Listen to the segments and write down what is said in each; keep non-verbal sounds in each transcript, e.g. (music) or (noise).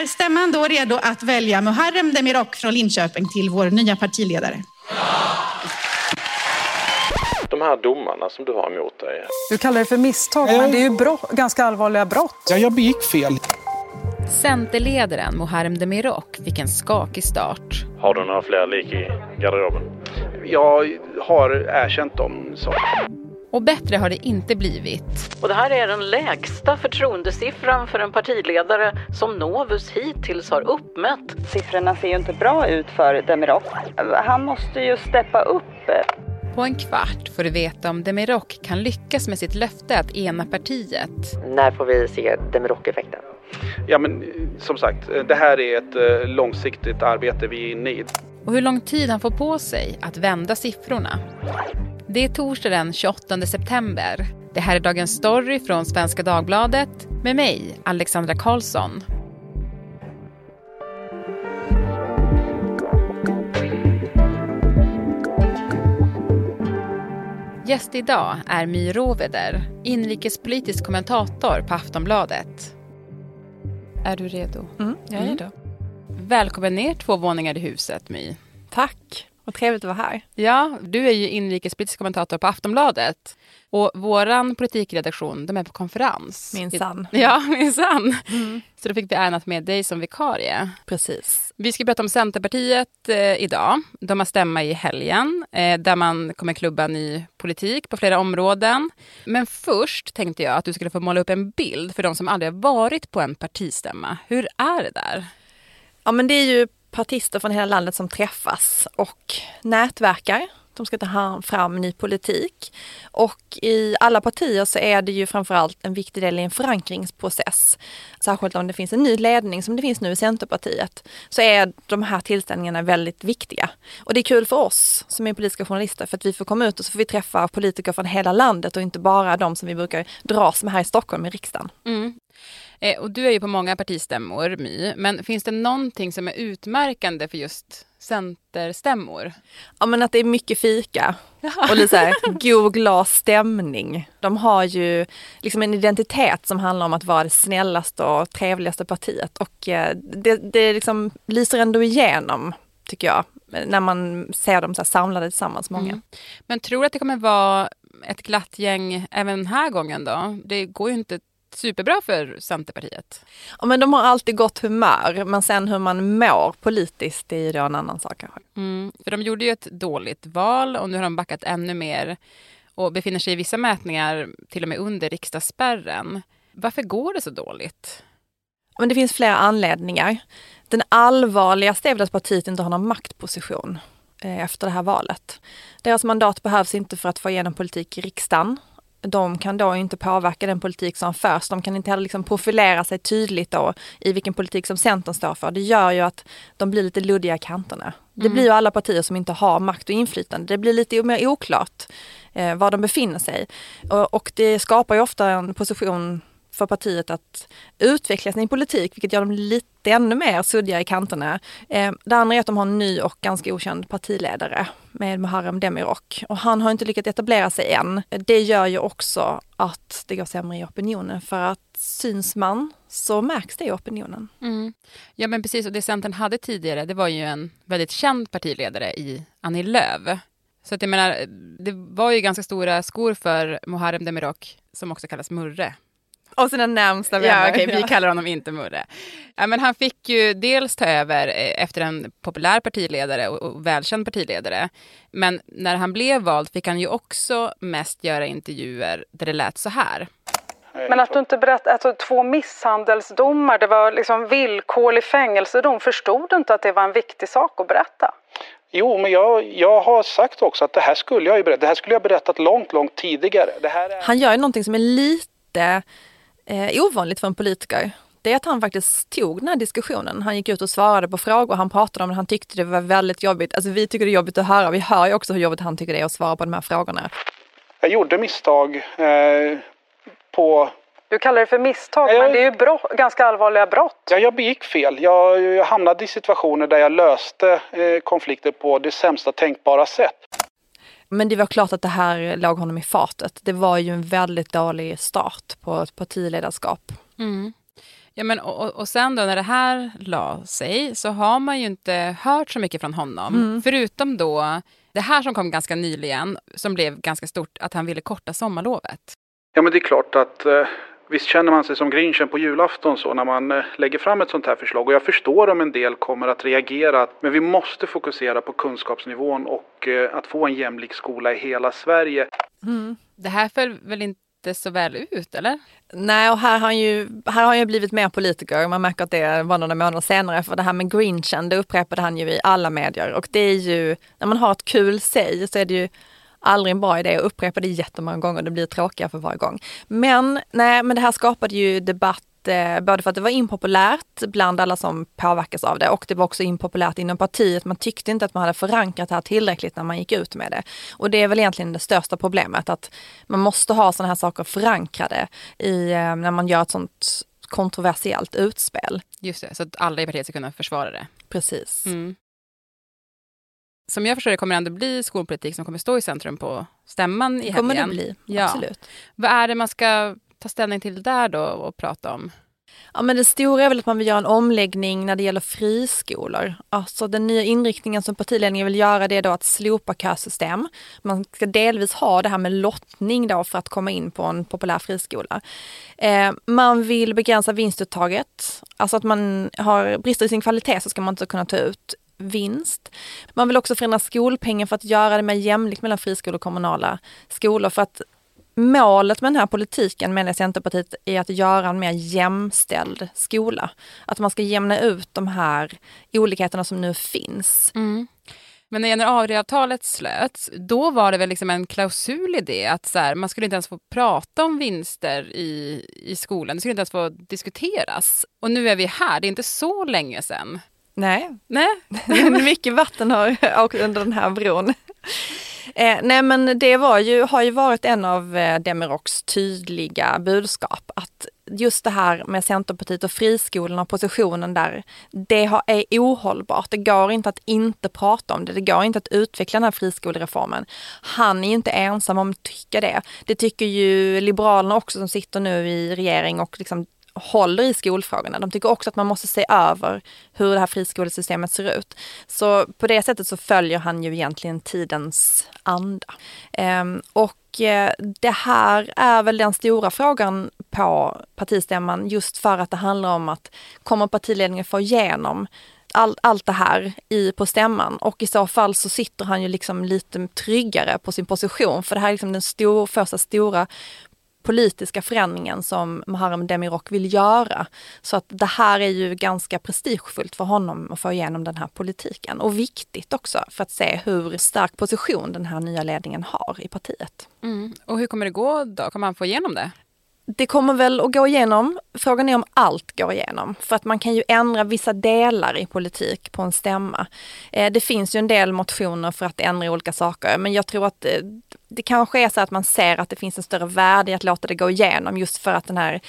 Är stämman då redo att välja Muharrem Demirok från Linköping till vår nya partiledare? De här domarna som du har emot dig. Du kallar det för misstag, men det är ju brott, ganska allvarliga brott. Ja, jag begick fel. Centerledaren Muharrem Demirok fick en skakig start. Har du några fler lik i garderoben? Jag har erkänt dem så. Och bättre har det inte blivit. Och det här är den lägsta förtroendesiffran för en partiledare som Novus hittills har uppmätt. Siffrorna ser ju inte bra ut för Demirok. Han måste ju steppa upp. På en kvart får du veta om Demirok kan lyckas med sitt löfte att ena partiet. När får vi se Demirok-effekten? Ja, men som sagt, det här är ett eh, långsiktigt arbete vi är inne i. Och hur lång tid han får på sig att vända siffrorna. Det är torsdag den 28 september. Det här är Dagens Story från Svenska Dagbladet med mig, Alexandra Karlsson. Gäst idag är My Råveder, inrikespolitisk kommentator på Aftonbladet. Är du redo? Mm, jag är redo. Välkommen ner två våningar i huset, My. Tack. Vad trevligt att vara här. Ja, du är ju inrikespolitisk kommentator på Aftonbladet. Och våran politikredaktion, de är på konferens. Minsann. Ja, (laughs) minsann. Mm. Så då fick vi äran att med dig som vikarie. Precis. Vi ska berätta om Centerpartiet eh, idag. De har stämma i helgen eh, där man kommer klubba ny politik på flera områden. Men först tänkte jag att du skulle få måla upp en bild för de som aldrig har varit på en partistämma. Hur är det där? Ja, men det är ju partister från hela landet som träffas och nätverkar. De ska ta fram ny politik. Och i alla partier så är det ju framförallt en viktig del i en förankringsprocess. Särskilt om det finns en ny ledning som det finns nu i Centerpartiet. Så är de här tillställningarna väldigt viktiga. Och det är kul för oss som är politiska journalister för att vi får komma ut och så får vi träffa politiker från hela landet och inte bara de som vi brukar dras med här i Stockholm i riksdagen. Mm. Eh, och du är ju på många partistämmor, My. Men finns det någonting som är utmärkande för just centerstämmor? Ja men att det är mycket fika och lite såhär (laughs) god glad stämning. De har ju liksom en identitet som handlar om att vara det snällaste och trevligaste partiet och eh, det, det liksom lyser ändå igenom tycker jag när man ser dem så samlade tillsammans många. Mm. Men tror du att det kommer vara ett glatt gäng även den här gången då? Det går ju inte superbra för Centerpartiet. Ja, men de har alltid gott humör, men sen hur man mår politiskt det är ju då en annan sak kanske. Mm, för de gjorde ju ett dåligt val och nu har de backat ännu mer och befinner sig i vissa mätningar till och med under riksdagsspärren. Varför går det så dåligt? Men det finns flera anledningar. Den allvarligaste är väl att partiet inte har någon maktposition eh, efter det här valet. Deras mandat behövs inte för att få igenom politik i riksdagen de kan då inte påverka den politik som förs. De kan inte heller liksom profilera sig tydligt då i vilken politik som Centern står för. Det gör ju att de blir lite luddiga i kanterna. Det mm. blir ju alla partier som inte har makt och inflytande. Det blir lite mer oklart eh, var de befinner sig. Och, och det skapar ju ofta en position för partiet att utveckla sin politik, vilket gör dem lite ännu mer suddiga i kanterna. Eh, det andra är att de har en ny och ganska okänd partiledare med Muharrem Demirok och han har inte lyckats etablera sig än. Det gör ju också att det går sämre i opinionen för att syns man så märks det i opinionen. Mm. Ja men precis och det Centern hade tidigare det var ju en väldigt känd partiledare i Annie Lööf. Så att jag menar, det var ju ganska stora skor för Muharrem Demirok som också kallas Murre och sina närmsta vänner. Ja, okay, vi kallar honom inte Murre. Ja, men han fick ju dels ta över eh, efter en populär partiledare och, och välkänd partiledare. Men när han blev vald fick han ju också mest göra intervjuer där det lät så här. Men att du inte berättade, alltså två misshandelsdomar, det var liksom villkorlig fängelsedom. Förstod du inte att det var en viktig sak att berätta? Jo, men jag, jag har sagt också att det här skulle jag ju berätta. Det här skulle jag berättat långt, långt tidigare. Är... Han gör ju någonting som är lite eh, ovanligt för en politiker det är att han faktiskt tog den här diskussionen. Han gick ut och svarade på frågor, han pratade om det, han tyckte det var väldigt jobbigt. Alltså vi tycker det är jobbigt att höra, vi hör ju också hur jobbigt han tycker det är att svara på de här frågorna. Jag gjorde misstag eh, på... Du kallar det för misstag, jag... men det är ju brott, ganska allvarliga brott. Ja, jag begick fel. Jag, jag hamnade i situationer där jag löste eh, konflikter på det sämsta tänkbara sätt. Men det var klart att det här låg honom i fatet. Det var ju en väldigt dålig start på ett partiledarskap. Mm. Ja, men, och, och sen då när det här la sig så har man ju inte hört så mycket från honom. Mm. Förutom då det här som kom ganska nyligen, som blev ganska stort, att han ville korta sommarlovet. Ja men det är klart att eh, visst känner man sig som grinchen på julafton så när man eh, lägger fram ett sånt här förslag. Och jag förstår om en del kommer att reagera. Men vi måste fokusera på kunskapsnivån och eh, att få en jämlik skola i hela Sverige. Mm. Det här föll väl inte så väl ut, eller? Nej, och här har han ju, här har han ju blivit mer politiker. Man märker att det var några månader senare. För det här med grinchen, det upprepade han ju i alla medier. Och det är ju, när man har ett kul säg så är det ju aldrig en bra idé att upprepa det jättemånga gånger. Det blir tråkigare för varje gång. Men nej, men det här skapade ju debatt eh, både för att det var impopulärt bland alla som påverkas av det och det var också impopulärt inom partiet. Man tyckte inte att man hade förankrat det här tillräckligt när man gick ut med det. Och det är väl egentligen det största problemet att man måste ha sådana här saker förankrade i, eh, när man gör ett sånt kontroversiellt utspel. Just det, så att alla i partiet ska kunna försvara det. Precis. Mm. Som jag förstår det kommer det ändå bli skolpolitik som kommer stå i centrum på stämman i helgen. kommer det bli, Ja. absolut. Vad är det man ska ta ställning till där då och prata om? Ja men det stora är väl att man vill göra en omläggning när det gäller friskolor. Alltså den nya inriktningen som partiledningen vill göra det är då att slopa kösystem. Man ska delvis ha det här med lottning då för att komma in på en populär friskola. Eh, man vill begränsa vinstuttaget. Alltså att man har brister i sin kvalitet så ska man inte kunna ta ut vinst. Man vill också förändra skolpengen för att göra det mer jämlikt mellan friskolor och kommunala skolor för att Målet med den här politiken menar Centerpartiet är att göra en mer jämställd skola. Att man ska jämna ut de här olikheterna som nu finns. Mm. Men när januariavtalet slöts, då var det väl liksom en klausul i det att så här, man skulle inte ens få prata om vinster i, i skolan. Det skulle inte ens få diskuteras. Och nu är vi här, det är inte så länge sedan. Nej, Nej. (laughs) mycket vatten har åkt under den här bron. Eh, nej men det var ju, har ju varit en av eh, Demiroks tydliga budskap att just det här med Centerpartiet och friskolorna och positionen där, det har, är ohållbart. Det går inte att inte prata om det. Det går inte att utveckla den här friskolereformen. Han är ju inte ensam om att tycka det. Det tycker ju Liberalerna också som sitter nu i regering och liksom håller i skolfrågorna. De tycker också att man måste se över hur det här friskolesystemet ser ut. Så på det sättet så följer han ju egentligen tidens anda. Ehm, och eh, det här är väl den stora frågan på partistämman just för att det handlar om att kommer partiledningen få igenom all, allt det här i, på stämman och i så fall så sitter han ju liksom lite tryggare på sin position för det här är liksom den stor, första stora politiska förändringen som Muharrem Demirok vill göra. Så att det här är ju ganska prestigefullt för honom att få igenom den här politiken och viktigt också för att se hur stark position den här nya ledningen har i partiet. Mm. Och hur kommer det gå då? Kommer han få igenom det? Det kommer väl att gå igenom. Frågan är om allt går igenom. För att man kan ju ändra vissa delar i politik på en stämma. Eh, det finns ju en del motioner för att ändra olika saker men jag tror att eh, det kanske är så att man ser att det finns en större värde i att låta det gå igenom just för att den här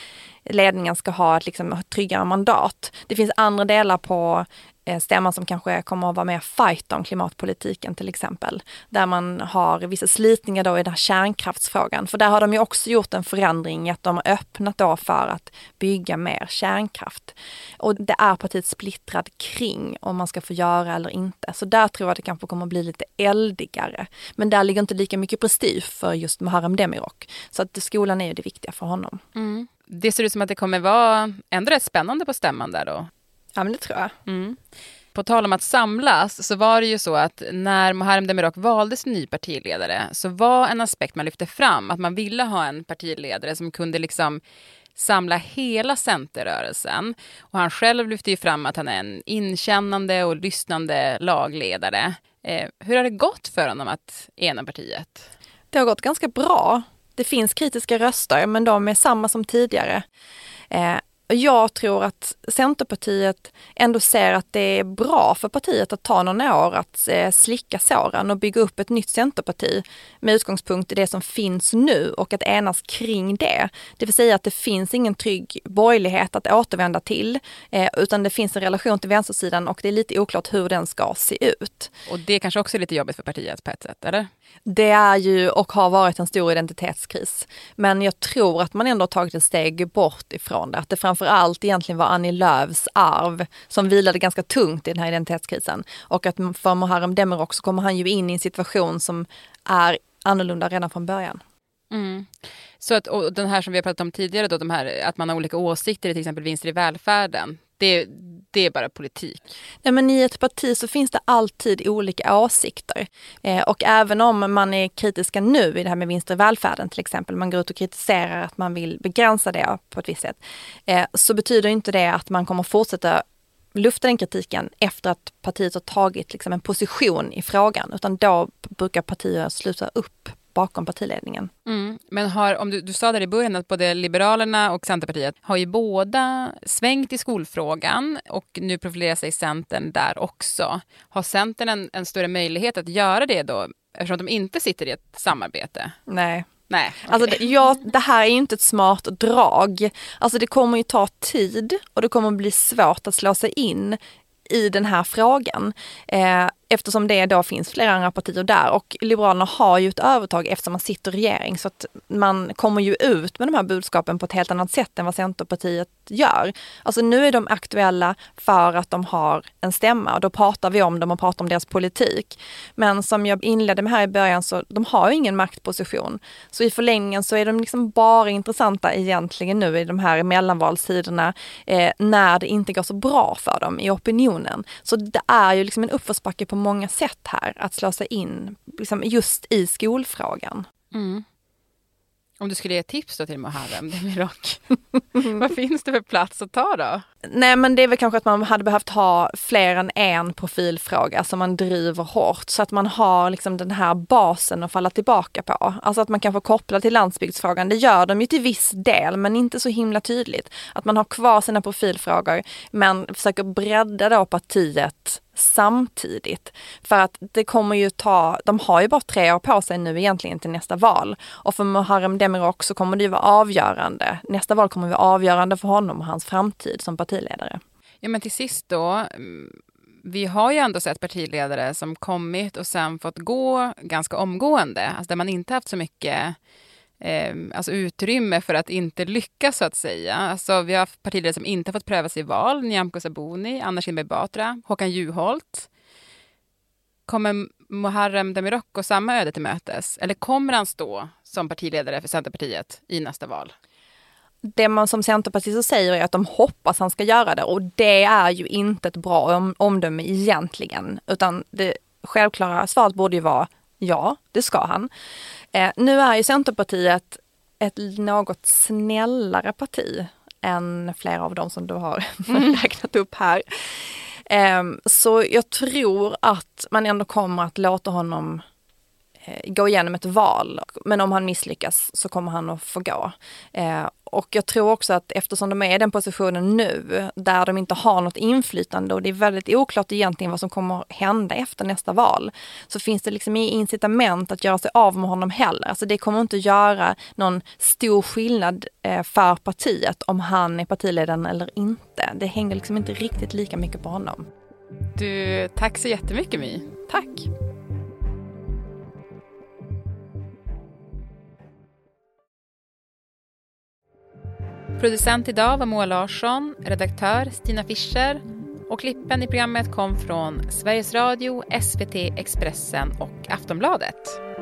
ledningen ska ha ett liksom, tryggare mandat. Det finns andra delar på Eh, stämman som kanske kommer att vara mer fight om klimatpolitiken till exempel. Där man har vissa slitningar då i den här kärnkraftsfrågan. För där har de ju också gjort en förändring i att de har öppnat då för att bygga mer kärnkraft. Och det är partiet splittrat kring om man ska få göra eller inte. Så där tror jag det kanske kommer att bli lite eldigare. Men där ligger inte lika mycket prestige för just Muharrem Demirok. Så att skolan är ju det viktiga för honom. Mm. Det ser ut som att det kommer vara ändå rätt spännande på stämman där då. Ja, men det tror jag. Mm. På tal om att samlas så var det ju så att när Muharrem Demirok valdes ny partiledare så var en aspekt man lyfte fram att man ville ha en partiledare som kunde liksom samla hela centerrörelsen. Och han själv lyfte ju fram att han är en inkännande och lyssnande lagledare. Eh, hur har det gått för honom att ena partiet? Det har gått ganska bra. Det finns kritiska röster, men de är samma som tidigare. Eh, jag tror att Centerpartiet ändå ser att det är bra för partiet att ta några år att eh, slicka såren och bygga upp ett nytt Centerparti med utgångspunkt i det som finns nu och att enas kring det. Det vill säga att det finns ingen trygg borgerlighet att återvända till eh, utan det finns en relation till vänstersidan och det är lite oklart hur den ska se ut. Och det kanske också är lite jobbigt för partiet på ett sätt, eller? Det är ju och har varit en stor identitetskris. Men jag tror att man ändå har tagit ett steg bort ifrån det. Att det framför framförallt egentligen var Annie Lööfs arv som vilade ganska tungt i den här identitetskrisen. Och att för Muharrem Demirok så kommer han ju in i en situation som är annorlunda redan från början. Mm. Så att, och den här som vi har pratat om tidigare, då, de här, att man har olika åsikter i till exempel vinster i välfärden. Det, det är bara politik. Nej, men I ett parti så finns det alltid olika åsikter. Eh, och även om man är kritiska nu i det här med vinster i välfärden till exempel, man går ut och kritiserar att man vill begränsa det på ett visst sätt, eh, så betyder inte det att man kommer fortsätta lufta den kritiken efter att partiet har tagit liksom, en position i frågan, utan då brukar partier sluta upp bakom partiledningen. Mm. Men har, om du, du sa där i början att både Liberalerna och Centerpartiet har ju båda svängt i skolfrågan och nu profilerar sig Centern där också. Har Centern en, en större möjlighet att göra det då eftersom de inte sitter i ett samarbete? Nej, Nej, okay. Alltså det, ja, det här är ju inte ett smart drag. Alltså det kommer ju ta tid och det kommer bli svårt att slå sig in i den här frågan. Eh, eftersom det då finns flera andra partier där och Liberalerna har ju ett övertag eftersom man sitter i regering så att man kommer ju ut med de här budskapen på ett helt annat sätt än vad Centerpartiet gör. Alltså nu är de aktuella för att de har en stämma och då pratar vi om dem och pratar om deras politik. Men som jag inledde med här i början så de har ju ingen maktposition. Så i förlängningen så är de liksom bara intressanta egentligen nu i de här mellanvalstiderna eh, när det inte går så bra för dem i opinionen. Så det är ju liksom en uppförsbacke på många sätt här att slå sig in liksom just i skolfrågan. Mm. Om du skulle ge tips då till Muharrem Demirok, (laughs) vad finns det för plats att ta då? Nej men det är väl kanske att man hade behövt ha fler än en profilfråga som man driver hårt så att man har liksom den här basen att falla tillbaka på. Alltså att man kan få koppla till landsbygdsfrågan. Det gör de ju till viss del men inte så himla tydligt. Att man har kvar sina profilfrågor men försöker bredda då partiet samtidigt. För att det kommer ju ta, de har ju bara tre år på sig nu egentligen till nästa val. Och för Muharrem Demirok så kommer det ju vara avgörande. Nästa val kommer vara avgörande för honom och hans framtid som parti partiledare. Ja men till sist då, vi har ju ändå sett partiledare som kommit och sen fått gå ganska omgående, alltså där man inte haft så mycket eh, alltså utrymme för att inte lyckas så att säga. Alltså, vi har haft partiledare som inte fått prövas i val. Nyamko Sabuni, Anna Kinberg Batra, Håkan Juholt. Kommer Muharrem Demirok gå samma öde till mötes? Eller kommer han stå som partiledare för Centerpartiet i nästa val? Det man som centerpartister säger är att de hoppas han ska göra det och det är ju inte ett bra om, omdöme egentligen. Utan det självklara svaret borde ju vara ja, det ska han. Eh, nu är ju Centerpartiet ett något snällare parti än flera av de som du har (laughs) mm. räknat upp här. Eh, så jag tror att man ändå kommer att låta honom gå igenom ett val. Men om han misslyckas så kommer han att få gå. Eh, och jag tror också att eftersom de är i den positionen nu, där de inte har något inflytande och det är väldigt oklart egentligen vad som kommer hända efter nästa val, så finns det liksom inget incitament att göra sig av med honom heller. Alltså det kommer inte göra någon stor skillnad eh, för partiet om han är partiledaren eller inte. Det hänger liksom inte riktigt lika mycket på honom. Du, tack så jättemycket My. Tack. Producent idag var Moa Larsson, redaktör Stina Fischer och klippen i programmet kom från Sveriges Radio, SVT, Expressen och Aftonbladet.